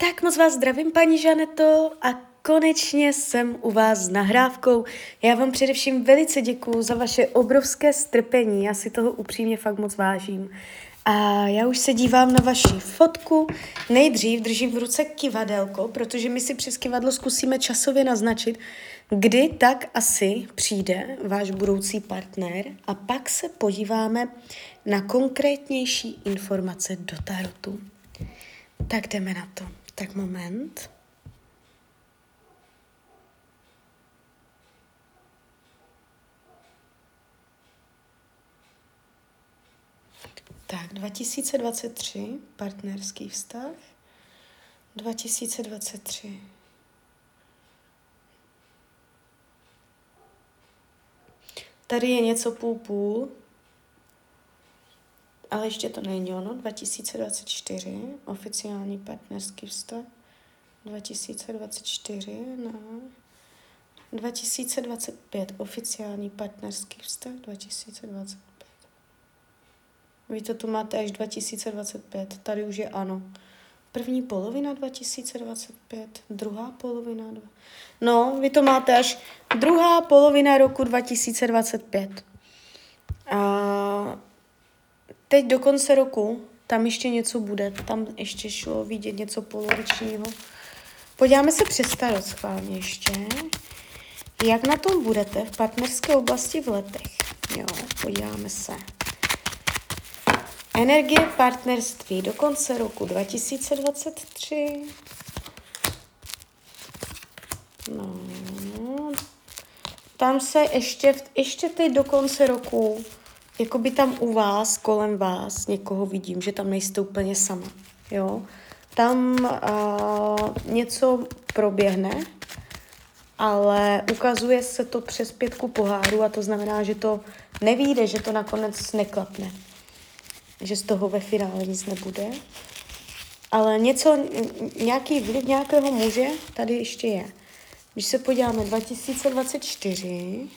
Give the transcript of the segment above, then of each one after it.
Tak moc vás zdravím, paní Žaneto, a konečně jsem u vás s nahrávkou. Já vám především velice děkuju za vaše obrovské strpení, já si toho upřímně fakt moc vážím. A já už se dívám na vaši fotku. Nejdřív držím v ruce kivadelko, protože my si přes kivadlo zkusíme časově naznačit, kdy tak asi přijde váš budoucí partner a pak se podíváme na konkrétnější informace do tarotu. Tak jdeme na to. Tak moment. Tak, 2023, partnerský vztah. 2023. Tady je něco půl-půl, ale ještě to není ono. 2024, oficiální partnerský vztah. 2024 na 2025, oficiální partnerský vztah 2025. Vy to tu máte až 2025, tady už je ano. První polovina 2025, druhá polovina... No, vy to máte až druhá polovina roku 2025. A teď do konce roku tam ještě něco bude, tam ještě šlo vidět něco polovičního. Podíváme se přes starot schválně ještě. Jak na tom budete v partnerské oblasti v letech? Jo, podíváme se. Energie partnerství do konce roku 2023. No, tam se ještě, ještě teď do konce roku, jako by tam u vás, kolem vás, někoho vidím, že tam nejste úplně sama, jo. Tam uh, něco proběhne, ale ukazuje se to přes pětku poháru a to znamená, že to nevíde, že to nakonec neklapne že z toho ve finále nic nebude. Ale něco, nějaký vliv nějakého muže tady ještě je. Když se podíváme 2024,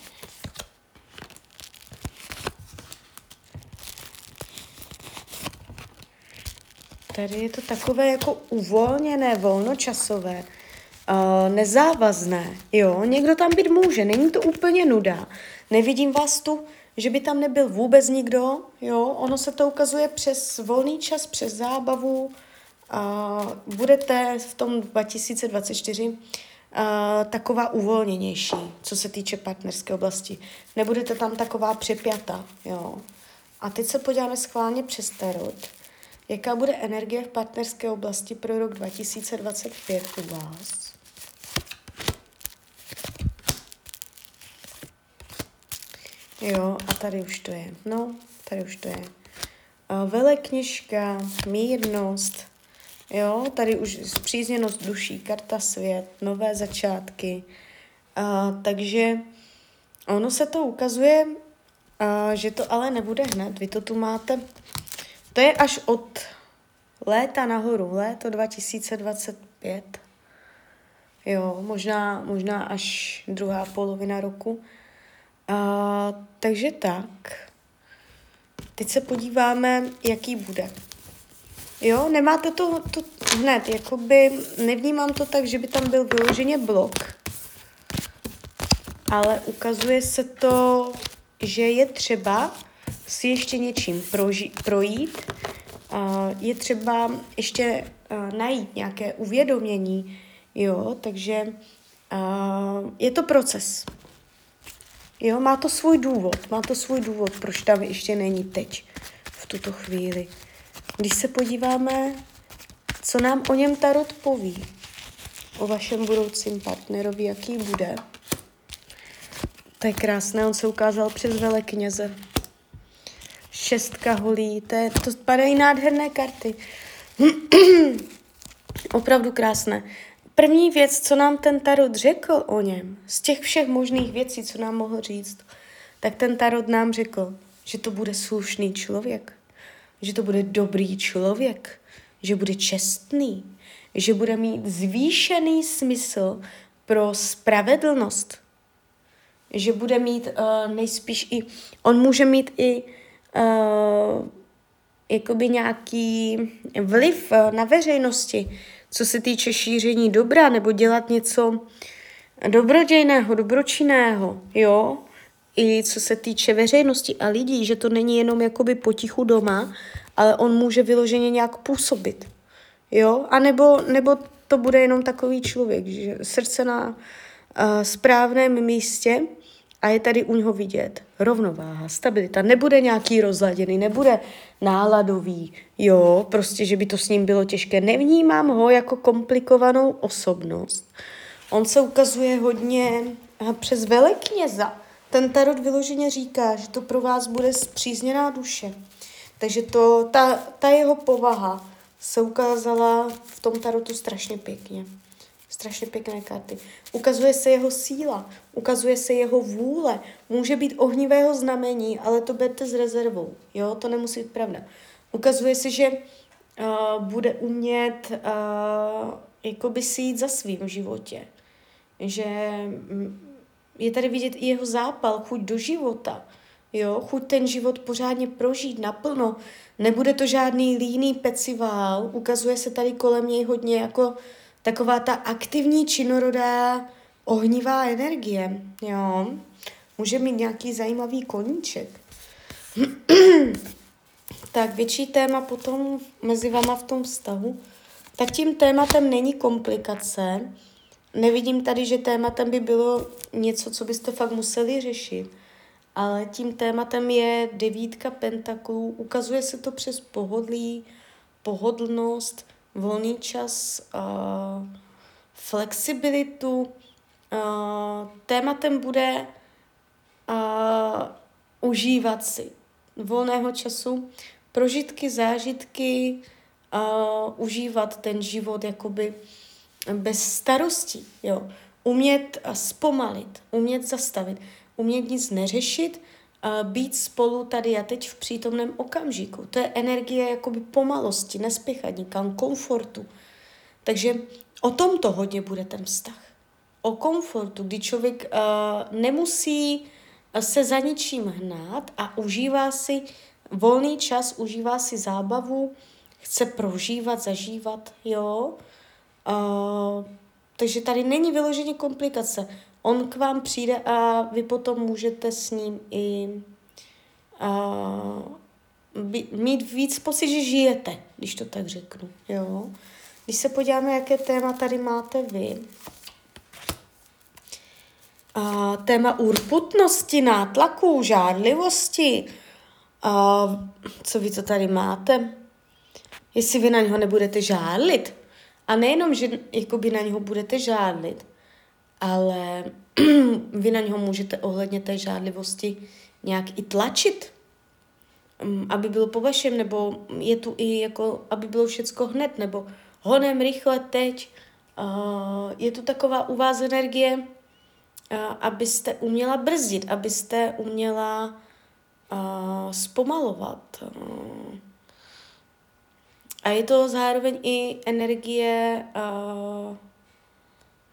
tady je to takové jako uvolněné, volnočasové, uh, nezávazné, jo, někdo tam být může, není to úplně nuda, nevidím vás tu že by tam nebyl vůbec nikdo, jo, ono se to ukazuje přes volný čas, přes zábavu, a budete v tom 2024 a, taková uvolněnější, co se týče partnerské oblasti. Nebudete tam taková přepjata, jo. A teď se podíváme schválně přes tarot. Jaká bude energie v partnerské oblasti pro rok 2025 u vás? Jo, a tady už to je. No, tady už to je. Velekněžka, mírnost, jo, tady už zpřízněnost duší, karta svět, nové začátky. A, takže ono se to ukazuje, a, že to ale nebude hned. Vy to tu máte, to je až od léta nahoru, léto 2025. Jo, možná, možná až druhá polovina roku. A, takže tak. Teď se podíváme, jaký bude. Jo, nemáte to, to hned, jakoby nevnímám to tak, že by tam byl vyloženě blok, ale ukazuje se to, že je třeba si ještě něčím proži- projít, je třeba ještě najít nějaké uvědomění, jo, takže je to proces. Jo, má to svůj důvod, má to svůj důvod, proč tam ještě není teď, v tuto chvíli. Když se podíváme, co nám o něm Tarot poví, o vašem budoucím partnerovi, jaký bude. To je krásné, on se ukázal přes velekněze. Šestka holí, to, je, to padají nádherné karty. Opravdu krásné. První věc, co nám ten tarot řekl o něm, z těch všech možných věcí, co nám mohl říct, tak ten tarot nám řekl, že to bude slušný člověk, že to bude dobrý člověk, že bude čestný, že bude mít zvýšený smysl pro spravedlnost, že bude mít uh, nejspíš i, on může mít i uh, jakoby nějaký vliv uh, na veřejnosti, co se týče šíření dobra nebo dělat něco dobrodějného, dobročinného, jo, i co se týče veřejnosti a lidí, že to není jenom jakoby potichu doma, ale on může vyloženě nějak působit, jo, a nebo, nebo to bude jenom takový člověk, že srdce na uh, správném místě a je tady u něho vidět rovnováha, stabilita. Nebude nějaký rozladěný, nebude náladový, jo, prostě, že by to s ním bylo těžké. Nevnímám ho jako komplikovanou osobnost. On se ukazuje hodně přes velekněza. Ten tarot vyloženě říká, že to pro vás bude zpřízněná duše. Takže to, ta, ta jeho povaha se ukázala v tom tarotu strašně pěkně. Strašně pěkné karty. Ukazuje se jeho síla, ukazuje se jeho vůle. Může být ohnivého znamení, ale to berte s rezervou. Jo, to nemusí být pravda. Ukazuje se, že uh, bude umět uh, jakoby si jít za svým životě. Že mm, je tady vidět i jeho zápal, chuť do života. Jo, chuť ten život pořádně prožít naplno. Nebude to žádný líný pecivál. Ukazuje se tady kolem něj hodně jako taková ta aktivní činorodá ohnivá energie, jo. Může mít nějaký zajímavý koníček. tak větší téma potom mezi vama v tom vztahu. Tak tím tématem není komplikace. Nevidím tady, že tématem by bylo něco, co byste fakt museli řešit. Ale tím tématem je devítka pentaklů. Ukazuje se to přes pohodlí, pohodlnost, volný čas, uh, flexibilitu. Uh, tématem bude uh, užívat si volného času, prožitky, zážitky, uh, užívat ten život jakoby bez starostí, jo. Umět zpomalit, umět zastavit, umět nic neřešit, být spolu tady a teď v přítomném okamžiku. To je energie jakoby pomalosti, nespěchat nikam, komfortu. Takže o tom to hodně bude ten vztah. O komfortu, kdy člověk uh, nemusí se za ničím hnát a užívá si volný čas, užívá si zábavu, chce prožívat, zažívat, jo. Uh, takže tady není vyloženě komplikace. On k vám přijde a vy potom můžete s ním i uh, mít víc pocit, že žijete, když to tak řeknu. Jo? Když se podíváme, jaké téma tady máte vy. Uh, téma urputnosti, nátlaku, žádlivosti. Uh, co vy to tady máte? Jestli vy na něho nebudete žádlit. A nejenom, že jakoby na něho budete žádlit, ale vy na něho můžete ohledně té žádlivosti nějak i tlačit, mm, aby bylo po vašem, nebo je tu i jako, aby bylo všecko hned, nebo honem rychle teď. Je tu taková u vás energie, abyste uměla brzdit, abyste uměla zpomalovat. A je to zároveň i energie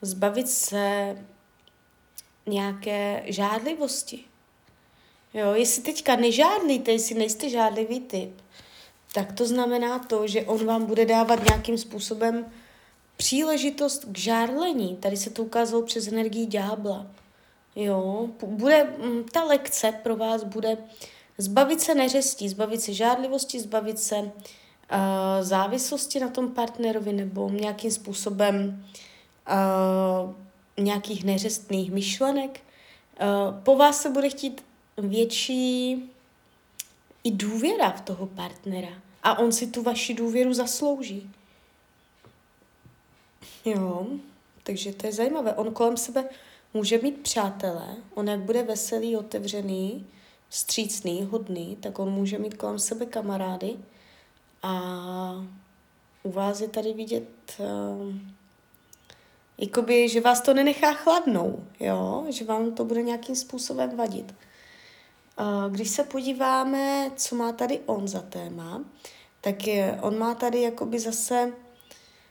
zbavit se nějaké žádlivosti. Jo, jestli teďka nežádlíte, jestli nejste žádlivý typ, tak to znamená to, že on vám bude dávat nějakým způsobem příležitost k žárlení. Tady se to ukázalo přes energii ďábla. Jo, bude, ta lekce pro vás bude zbavit se neřestí, zbavit se žádlivosti, zbavit se uh, závislosti na tom partnerovi nebo nějakým způsobem uh, nějakých neřestných myšlenek. Uh, po vás se bude chtít větší i důvěra v toho partnera. A on si tu vaši důvěru zaslouží. Jo, takže to je zajímavé. On kolem sebe může mít přátelé, on jak bude veselý, otevřený, střícný, hodný, tak on může mít kolem sebe kamarády a u vás je tady vidět uh, jakoby, že vás to nenechá chladnou, jo? že vám to bude nějakým způsobem vadit. Když se podíváme, co má tady on za téma, tak je, on má tady jakoby zase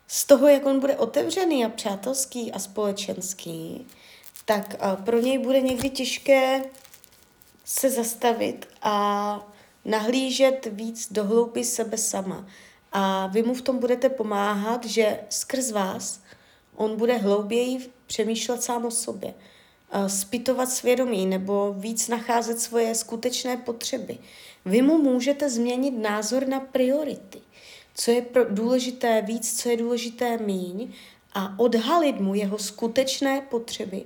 z toho, jak on bude otevřený a přátelský a společenský, tak pro něj bude někdy těžké se zastavit a nahlížet víc do hlouby sebe sama a vy mu v tom budete pomáhat, že skrz vás on bude hlouběji přemýšlet sám o sobě, spytovat svědomí nebo víc nacházet svoje skutečné potřeby. Vy mu můžete změnit názor na priority, co je důležité víc, co je důležité míň a odhalit mu jeho skutečné potřeby.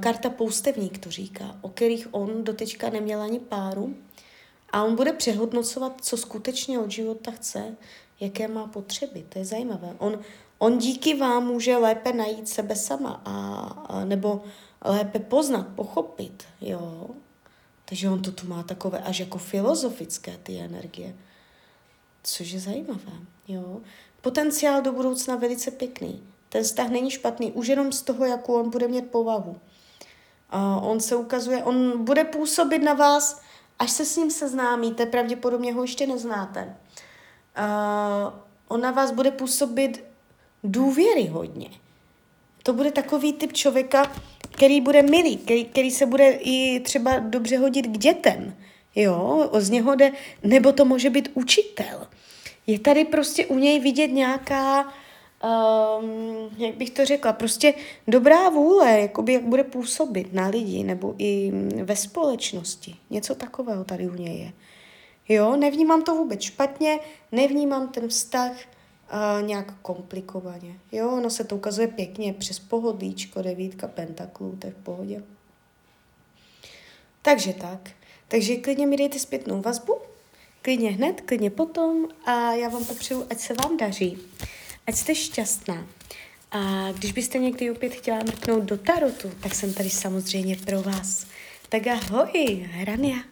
Karta poustevník to říká, o kterých on doteďka neměl ani páru a on bude přehodnocovat, co skutečně od života chce, jaké má potřeby. To je zajímavé. On, on díky vám může lépe najít sebe sama a, a nebo lépe poznat, pochopit, jo. Takže on to tu má takové až jako filozofické ty energie, což je zajímavé, jo. Potenciál do budoucna velice pěkný. Ten vztah není špatný, už jenom z toho, jakou on bude mít povahu. A on se ukazuje, on bude působit na vás, až se s ním seznámíte, pravděpodobně ho ještě neznáte. A on na vás bude působit důvěryhodně. To bude takový typ člověka, který bude milý, který, který se bude i třeba dobře hodit k dětem. Jo, z něho jde, nebo to může být učitel. Je tady prostě u něj vidět nějaká, um, jak bych to řekla, prostě dobrá vůle, jakoby jak bude působit na lidi nebo i ve společnosti. Něco takového tady u něj je. Jo, nevnímám to vůbec špatně, nevnímám ten vztah uh, nějak komplikovaně. Jo, ono se to ukazuje pěkně přes pohodlíčko, devítka pentaklů, to je v pohodě. Takže tak. Takže klidně mi dejte zpětnou vazbu, klidně hned, klidně potom a já vám popřeju, ať se vám daří, ať jste šťastná. A když byste někdy opět chtěla mrknout do tarotu, tak jsem tady samozřejmě pro vás. Tak ahoj, Hrania.